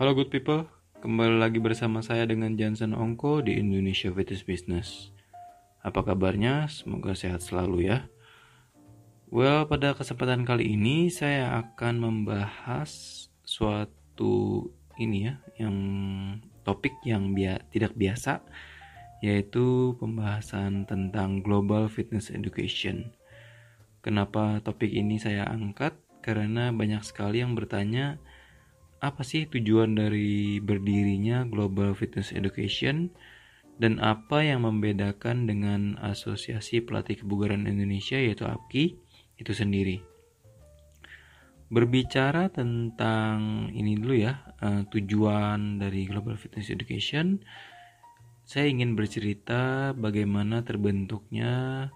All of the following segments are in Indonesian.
Halo good people, kembali lagi bersama saya dengan Johnson Ongko di Indonesia Fitness Business. Apa kabarnya? Semoga sehat selalu ya. Well, pada kesempatan kali ini saya akan membahas suatu ini ya, yang topik yang bia tidak biasa, yaitu pembahasan tentang Global Fitness Education. Kenapa topik ini saya angkat? Karena banyak sekali yang bertanya, apa sih tujuan dari berdirinya Global Fitness Education dan apa yang membedakan dengan Asosiasi Pelatih Kebugaran Indonesia yaitu APKI itu sendiri. Berbicara tentang ini dulu ya, uh, tujuan dari Global Fitness Education, saya ingin bercerita bagaimana terbentuknya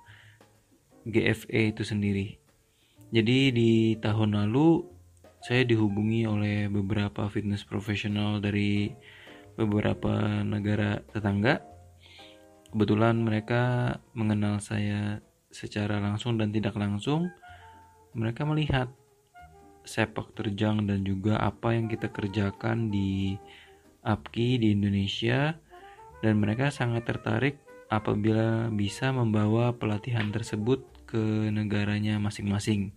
GFE itu sendiri. Jadi di tahun lalu saya dihubungi oleh beberapa fitness profesional dari beberapa negara tetangga. Kebetulan mereka mengenal saya secara langsung dan tidak langsung. Mereka melihat sepak terjang dan juga apa yang kita kerjakan di APKI di Indonesia dan mereka sangat tertarik apabila bisa membawa pelatihan tersebut ke negaranya masing-masing.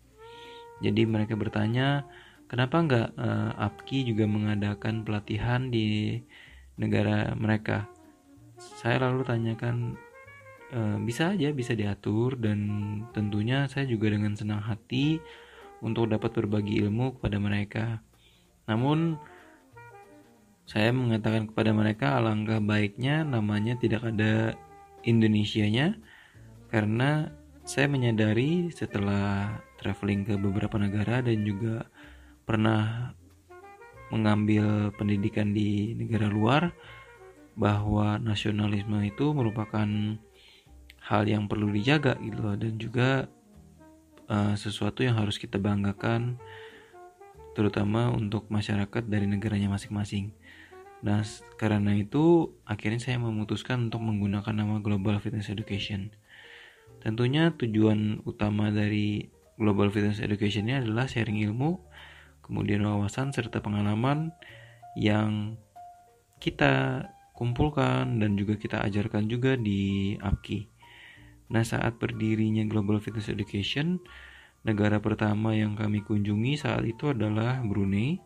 Jadi mereka bertanya, kenapa nggak uh, APKI juga mengadakan pelatihan di negara mereka? Saya lalu tanyakan uh, bisa aja bisa diatur dan tentunya saya juga dengan senang hati untuk dapat berbagi ilmu kepada mereka. Namun saya mengatakan kepada mereka alangkah baiknya namanya tidak ada Indonesianya karena saya menyadari setelah traveling ke beberapa negara dan juga pernah mengambil pendidikan di negara luar bahwa nasionalisme itu merupakan hal yang perlu dijaga gitu loh dan juga uh, sesuatu yang harus kita banggakan terutama untuk masyarakat dari negaranya masing-masing. Nah, karena itu akhirnya saya memutuskan untuk menggunakan nama Global Fitness Education. Tentunya tujuan utama dari Global Fitness Education ini adalah sharing ilmu kemudian wawasan serta pengalaman yang kita kumpulkan dan juga kita ajarkan juga di APKI. Nah, saat berdirinya Global Fitness Education, negara pertama yang kami kunjungi saat itu adalah Brunei.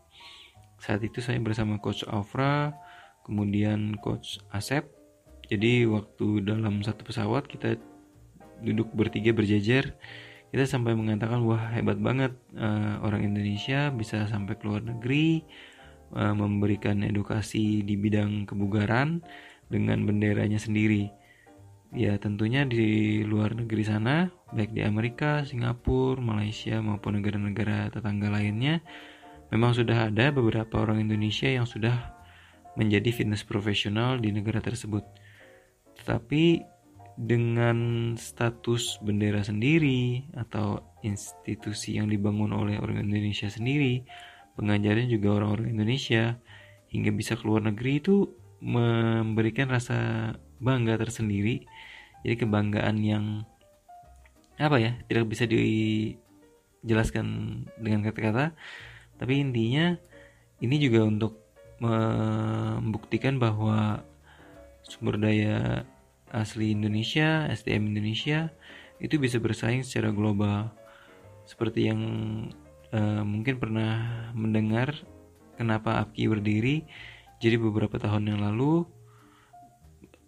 Saat itu saya bersama Coach Afra, kemudian Coach Asep. Jadi waktu dalam satu pesawat kita duduk bertiga berjejer kita sampai mengatakan wah hebat banget uh, orang Indonesia bisa sampai ke luar negeri uh, memberikan edukasi di bidang kebugaran dengan benderanya sendiri. Ya tentunya di luar negeri sana baik di Amerika, Singapura, Malaysia maupun negara-negara tetangga lainnya memang sudah ada beberapa orang Indonesia yang sudah menjadi fitness profesional di negara tersebut. Tetapi dengan status bendera sendiri atau institusi yang dibangun oleh orang Indonesia sendiri, pengajarnya juga orang-orang Indonesia, hingga bisa keluar negeri itu memberikan rasa bangga tersendiri. Jadi kebanggaan yang apa ya tidak bisa dijelaskan dengan kata-kata, tapi intinya ini juga untuk membuktikan bahwa sumber daya asli Indonesia, SDM Indonesia itu bisa bersaing secara global. Seperti yang uh, mungkin pernah mendengar kenapa APKI berdiri. Jadi beberapa tahun yang lalu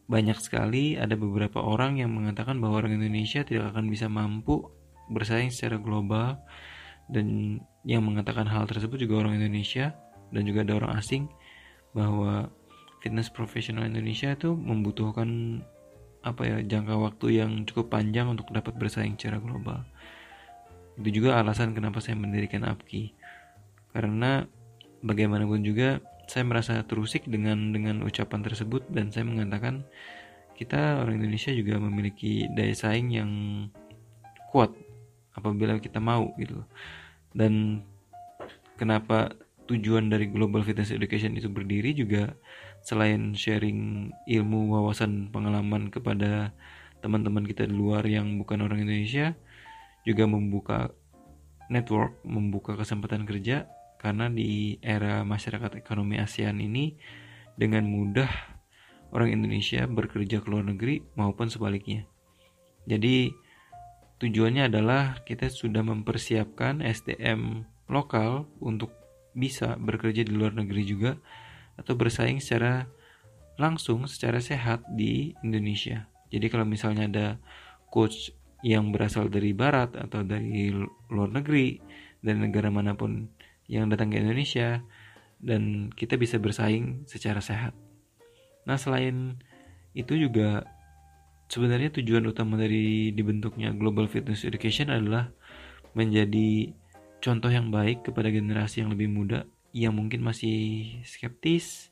banyak sekali ada beberapa orang yang mengatakan bahwa orang Indonesia tidak akan bisa mampu bersaing secara global dan yang mengatakan hal tersebut juga orang Indonesia dan juga ada orang asing bahwa fitness profesional Indonesia itu membutuhkan apa ya jangka waktu yang cukup panjang untuk dapat bersaing secara global. Itu juga alasan kenapa saya mendirikan APKI. Karena bagaimanapun juga saya merasa terusik dengan dengan ucapan tersebut dan saya mengatakan kita orang Indonesia juga memiliki daya saing yang kuat apabila kita mau gitu. Dan kenapa tujuan dari Global Fitness Education itu berdiri juga selain sharing ilmu wawasan pengalaman kepada teman-teman kita di luar yang bukan orang Indonesia juga membuka network membuka kesempatan kerja karena di era masyarakat ekonomi ASEAN ini dengan mudah orang Indonesia bekerja ke luar negeri maupun sebaliknya. Jadi tujuannya adalah kita sudah mempersiapkan SDM lokal untuk bisa bekerja di luar negeri juga atau bersaing secara langsung secara sehat di Indonesia. Jadi kalau misalnya ada coach yang berasal dari barat atau dari luar negeri dan negara mana pun yang datang ke Indonesia dan kita bisa bersaing secara sehat. Nah, selain itu juga sebenarnya tujuan utama dari dibentuknya Global Fitness Education adalah menjadi contoh yang baik kepada generasi yang lebih muda yang mungkin masih skeptis,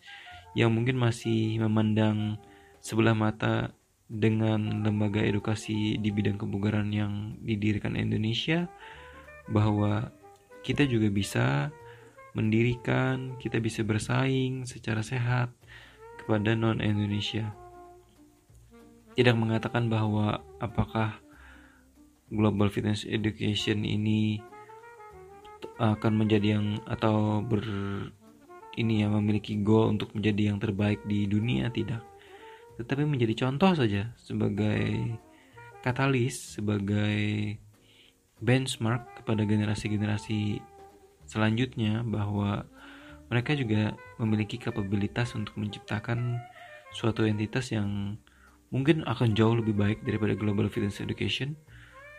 yang mungkin masih memandang sebelah mata dengan lembaga edukasi di bidang kebugaran yang didirikan Indonesia bahwa kita juga bisa mendirikan, kita bisa bersaing secara sehat kepada non-Indonesia. Tidak mengatakan bahwa apakah Global Fitness Education ini akan menjadi yang atau ber ini ya memiliki goal untuk menjadi yang terbaik di dunia tidak tetapi menjadi contoh saja sebagai katalis sebagai benchmark kepada generasi-generasi selanjutnya bahwa mereka juga memiliki kapabilitas untuk menciptakan suatu entitas yang mungkin akan jauh lebih baik daripada Global Fitness Education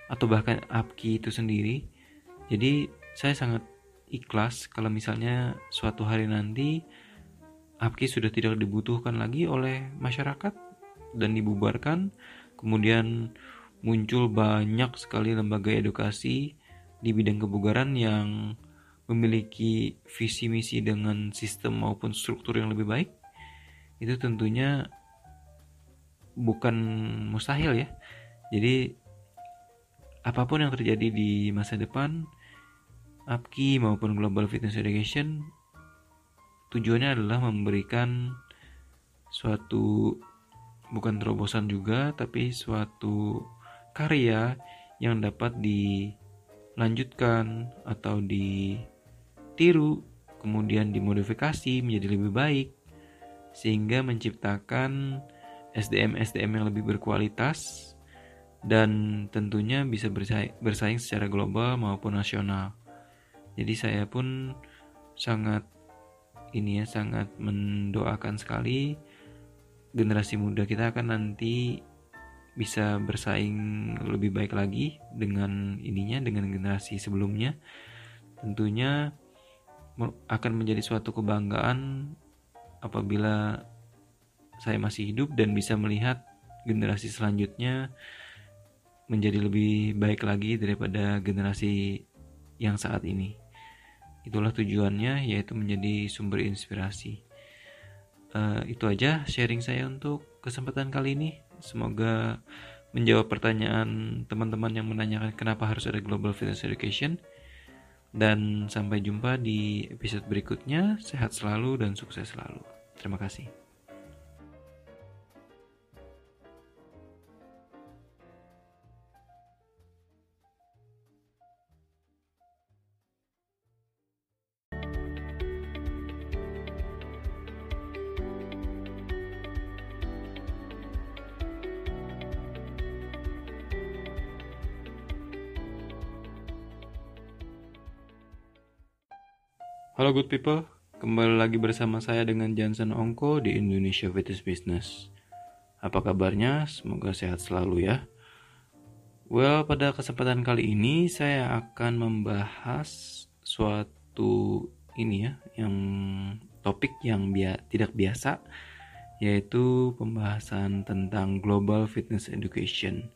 atau bahkan APKI itu sendiri. Jadi saya sangat ikhlas kalau misalnya suatu hari nanti APKI sudah tidak dibutuhkan lagi oleh masyarakat dan dibubarkan. Kemudian muncul banyak sekali lembaga edukasi di bidang kebugaran yang memiliki visi misi dengan sistem maupun struktur yang lebih baik itu tentunya bukan mustahil ya jadi apa pun yang terjadi di masa depan APKI maupun Global Fitness Education tujuannya adalah memberikan suatu bukan terobosan juga tapi suatu karya yang dapat dilanjutkan atau ditiru kemudian dimodifikasi menjadi lebih baik sehingga menciptakan SDM-SDM yang lebih berkualitas dan tentunya bisa bersaing, secara global maupun nasional. Jadi saya pun sangat ini ya sangat mendoakan sekali generasi muda kita akan nanti bisa bersaing lebih baik lagi dengan ininya dengan generasi sebelumnya tentunya akan menjadi suatu kebanggaan apabila saya masih hidup dan bisa melihat generasi selanjutnya menjadi lebih baik lagi daripada generasi yang saat ini. Itulah tujuannya yaitu menjadi sumber inspirasi. Uh, itu aja sharing saya untuk kesempatan kali ini. Semoga menjawab pertanyaan teman-teman yang menanyakan kenapa harus ada Global Fitness Education. Dan sampai jumpa di episode berikutnya. Sehat selalu dan sukses selalu. Terima kasih. Halo good people, kembali lagi bersama saya dengan Jansen Ongko di Indonesia Fitness Business. Apa kabarnya? Semoga sehat selalu ya. Well, pada kesempatan kali ini saya akan membahas suatu ini ya, yang topik yang bia tidak biasa, yaitu pembahasan tentang Global Fitness Education.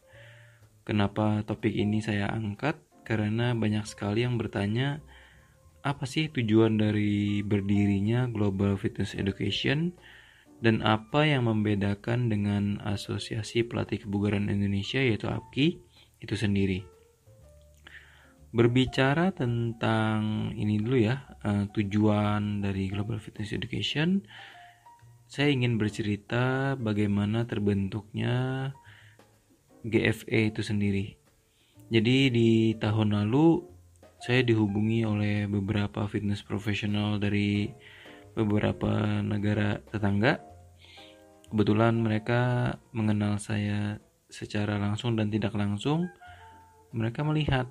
Kenapa topik ini saya angkat? Karena banyak sekali yang bertanya, apa sih tujuan dari berdirinya Global Fitness Education dan apa yang membedakan dengan Asosiasi Pelatih Kebugaran Indonesia yaitu APKI itu sendiri. Berbicara tentang ini dulu ya, uh, tujuan dari Global Fitness Education, saya ingin bercerita bagaimana terbentuknya GFE itu sendiri. Jadi di tahun lalu saya dihubungi oleh beberapa fitness profesional dari beberapa negara tetangga. Kebetulan mereka mengenal saya secara langsung dan tidak langsung. Mereka melihat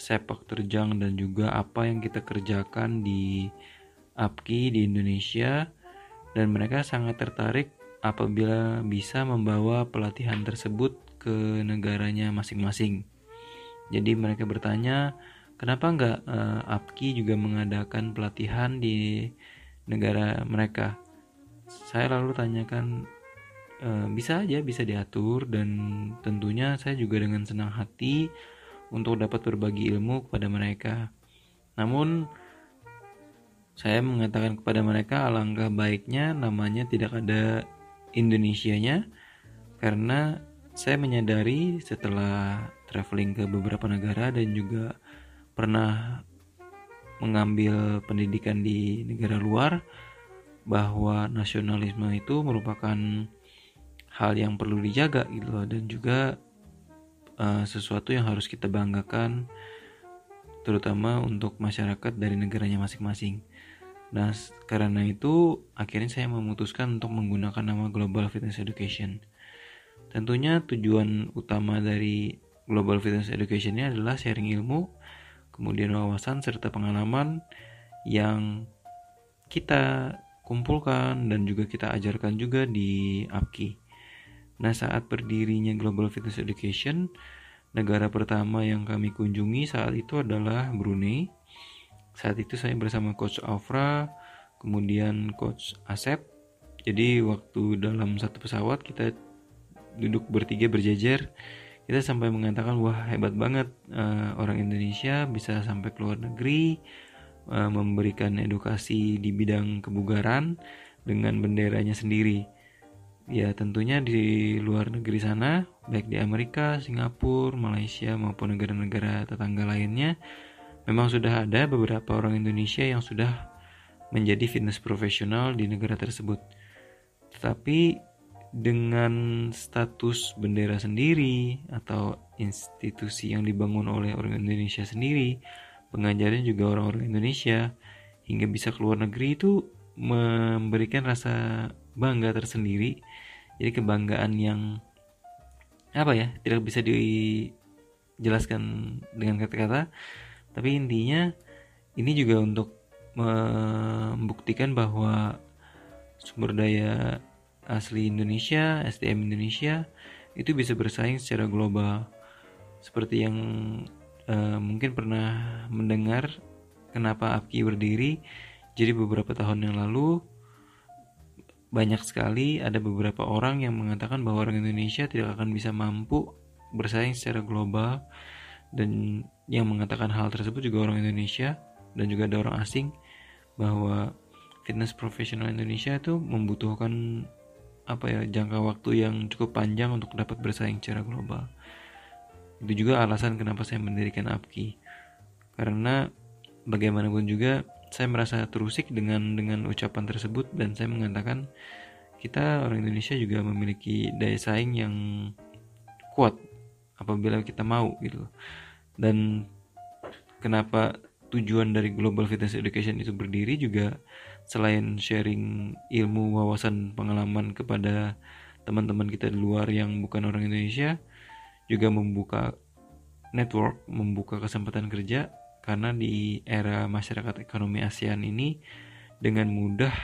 sepak terjang dan juga apa yang kita kerjakan di APKI di Indonesia dan mereka sangat tertarik apabila bisa membawa pelatihan tersebut ke negaranya masing-masing. Jadi mereka bertanya, kenapa nggak uh, APKI juga mengadakan pelatihan di negara mereka? Saya lalu tanyakan, e, bisa aja, bisa diatur dan tentunya saya juga dengan senang hati untuk dapat berbagi ilmu kepada mereka. Namun saya mengatakan kepada mereka alangkah baiknya namanya tidak ada Indonesianya karena saya menyadari setelah traveling ke beberapa negara dan juga pernah mengambil pendidikan di negara luar bahwa nasionalisme itu merupakan hal yang perlu dijaga gitu loh dan juga uh, sesuatu yang harus kita banggakan terutama untuk masyarakat dari negaranya masing-masing. Nah, karena itu akhirnya saya memutuskan untuk menggunakan nama Global Fitness Education. Tentunya tujuan utama dari Global Fitness Education ini adalah sharing ilmu, kemudian wawasan serta pengalaman yang kita kumpulkan dan juga kita ajarkan juga di APKI. Nah, saat berdirinya Global Fitness Education, negara pertama yang kami kunjungi saat itu adalah Brunei. Saat itu saya bersama coach Afra kemudian coach Asep. Jadi waktu dalam satu pesawat kita duduk bertiga berjejer kita sampai mengatakan wah hebat banget uh, orang Indonesia bisa sampai ke luar negeri uh, memberikan edukasi di bidang kebugaran dengan benderanya sendiri ya tentunya di luar negeri sana baik di Amerika, Singapura, Malaysia maupun negara-negara tetangga lainnya Memang sudah ada beberapa orang Indonesia yang sudah menjadi fitness profesional di negara tersebut. Tetapi dengan status bendera sendiri atau institusi yang dibangun oleh orang Indonesia sendiri, pengajarnya juga orang-orang Indonesia hingga bisa keluar negeri itu memberikan rasa bangga tersendiri. Jadi kebanggaan yang apa ya, tidak bisa dijelaskan dengan kata-kata tapi intinya ini juga untuk membuktikan bahwa sumber daya asli Indonesia, SDM Indonesia itu bisa bersaing secara global. Seperti yang uh, mungkin pernah mendengar kenapa APKI berdiri. Jadi beberapa tahun yang lalu banyak sekali ada beberapa orang yang mengatakan bahwa orang Indonesia tidak akan bisa mampu bersaing secara global dan yang mengatakan hal tersebut juga orang Indonesia dan juga ada orang asing bahwa fitness profesional Indonesia itu membutuhkan apa ya jangka waktu yang cukup panjang untuk dapat bersaing secara global. Itu juga alasan kenapa saya mendirikan APKI. Karena bagaimanapun juga saya merasa terusik dengan dengan ucapan tersebut dan saya mengatakan kita orang Indonesia juga memiliki daya saing yang kuat apabila kita mau gitu dan kenapa tujuan dari Global Fitness Education itu berdiri juga selain sharing ilmu wawasan pengalaman kepada teman-teman kita di luar yang bukan orang Indonesia juga membuka network membuka kesempatan kerja karena di era masyarakat ekonomi ASEAN ini dengan mudah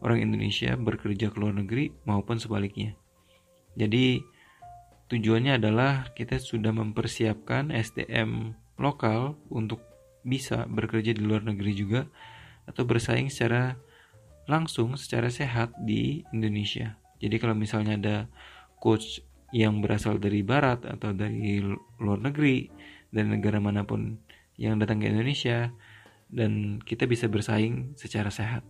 orang Indonesia bekerja ke luar negeri maupun sebaliknya. Jadi Tujuannya adalah kita sudah mempersiapkan SDM lokal untuk bisa bekerja di luar negeri juga atau bersaing secara langsung secara sehat di Indonesia. Jadi kalau misalnya ada coach yang berasal dari barat atau dari luar negeri dan negara mana pun yang datang ke Indonesia dan kita bisa bersaing secara sehat.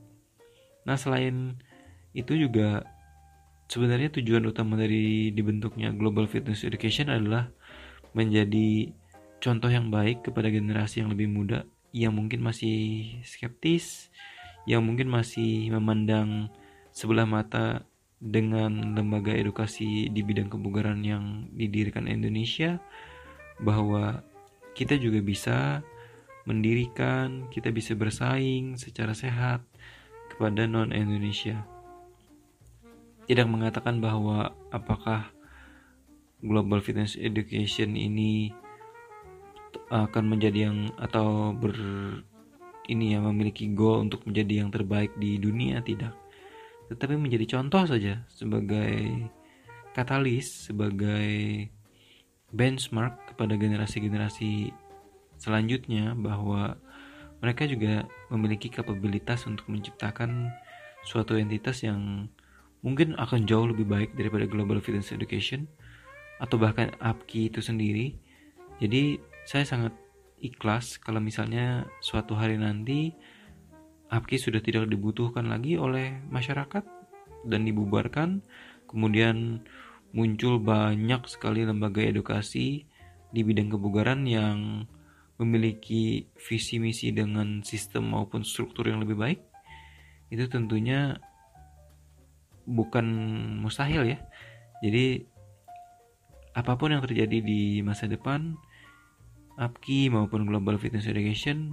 Nah, selain itu juga sebenarnya tujuan utama dari dibentuknya Global Fitness Education adalah menjadi contoh yang baik kepada generasi yang lebih muda yang mungkin masih skeptis, yang mungkin masih memandang sebelah mata dengan lembaga edukasi di bidang kebugaran yang didirikan Indonesia bahwa kita juga bisa mendirikan, kita bisa bersaing secara sehat kepada non-Indonesia. Tidak mengatakan bahwa apakah Global Fitness Education ini akan menjadi yang atau ber ini ya memiliki goal untuk menjadi yang terbaik di dunia tidak tetapi menjadi contoh saja sebagai katalis sebagai benchmark kepada generasi-generasi selanjutnya bahwa mereka juga memiliki kapabilitas untuk menciptakan suatu entitas yang mungkin akan jauh lebih baik daripada Global Fitness Education atau bahkan APKI itu sendiri. Jadi saya sangat ikhlas kalau misalnya suatu hari nanti APKI sudah tidak dibutuhkan lagi oleh masyarakat dan dibubarkan. Kemudian muncul banyak sekali lembaga edukasi di bidang kebugaran yang memiliki visi misi dengan sistem maupun struktur yang lebih baik. Itu tentunya bukan mustahil ya. Jadi apa pun yang terjadi di masa depan APKI maupun Global Fitness Education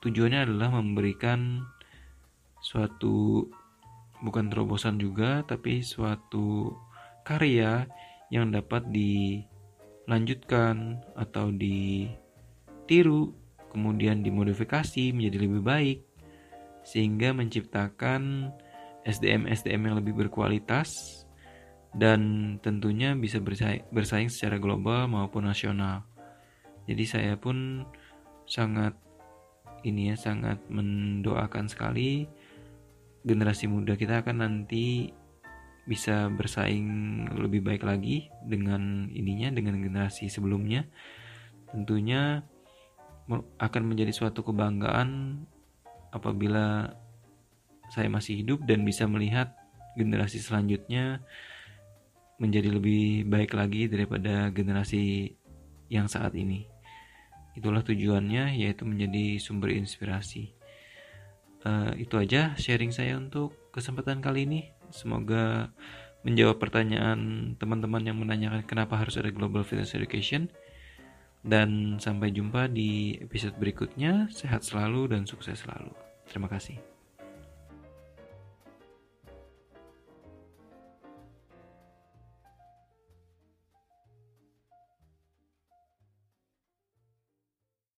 tujuannya adalah memberikan suatu bukan terobosan juga tapi suatu karya yang dapat dilanjutkan atau ditiru kemudian dimodifikasi menjadi lebih baik sehingga menciptakan SDM-SDM yang lebih berkualitas dan tentunya bisa bersaing, bersaing secara global maupun nasional jadi saya pun sangat ini ya sangat mendoakan sekali generasi muda kita akan nanti bisa bersaing lebih baik lagi dengan ininya dengan generasi sebelumnya tentunya akan menjadi suatu kebanggaan apabila saya masih hidup dan bisa melihat generasi selanjutnya menjadi lebih baik lagi daripada generasi yang saat ini. Itulah tujuannya yaitu menjadi sumber inspirasi. Uh, itu aja sharing saya untuk kesempatan kali ini. Semoga menjawab pertanyaan teman-teman yang menanyakan kenapa harus ada Global Fitness Education. Dan sampai jumpa di episode berikutnya. Sehat selalu dan sukses selalu. Terima kasih.